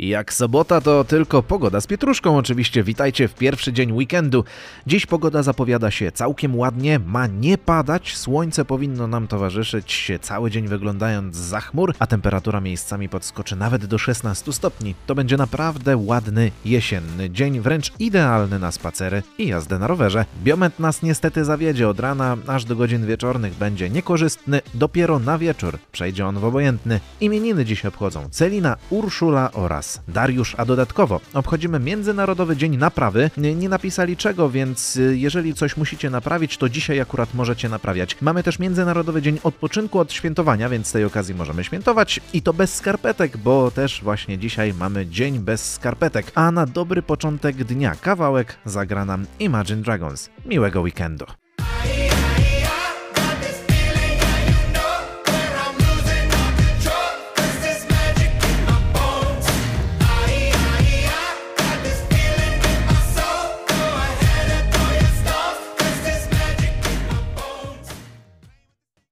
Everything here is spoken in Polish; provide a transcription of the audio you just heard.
Jak sobota to tylko pogoda z pietruszką oczywiście. Witajcie w pierwszy dzień weekendu. Dziś pogoda zapowiada się całkiem ładnie, ma nie padać, słońce powinno nam towarzyszyć cały dzień wyglądając za chmur, a temperatura miejscami podskoczy nawet do 16 stopni. To będzie naprawdę ładny jesienny dzień, wręcz idealny na spacery i jazdę na rowerze. Biomet nas niestety zawiedzie od rana, aż do godzin wieczornych będzie niekorzystny, dopiero na wieczór przejdzie on w obojętny. Imieniny dziś obchodzą Celina, Urszula oraz Dariusz, a dodatkowo obchodzimy Międzynarodowy Dzień Naprawy. Nie napisali czego, więc y, jeżeli coś musicie naprawić, to dzisiaj akurat możecie naprawiać. Mamy też Międzynarodowy Dzień Odpoczynku od świętowania, więc z tej okazji możemy świętować i to bez skarpetek, bo też właśnie dzisiaj mamy dzień bez skarpetek. A na dobry początek dnia kawałek zagra nam Imagine Dragons. Miłego weekendu.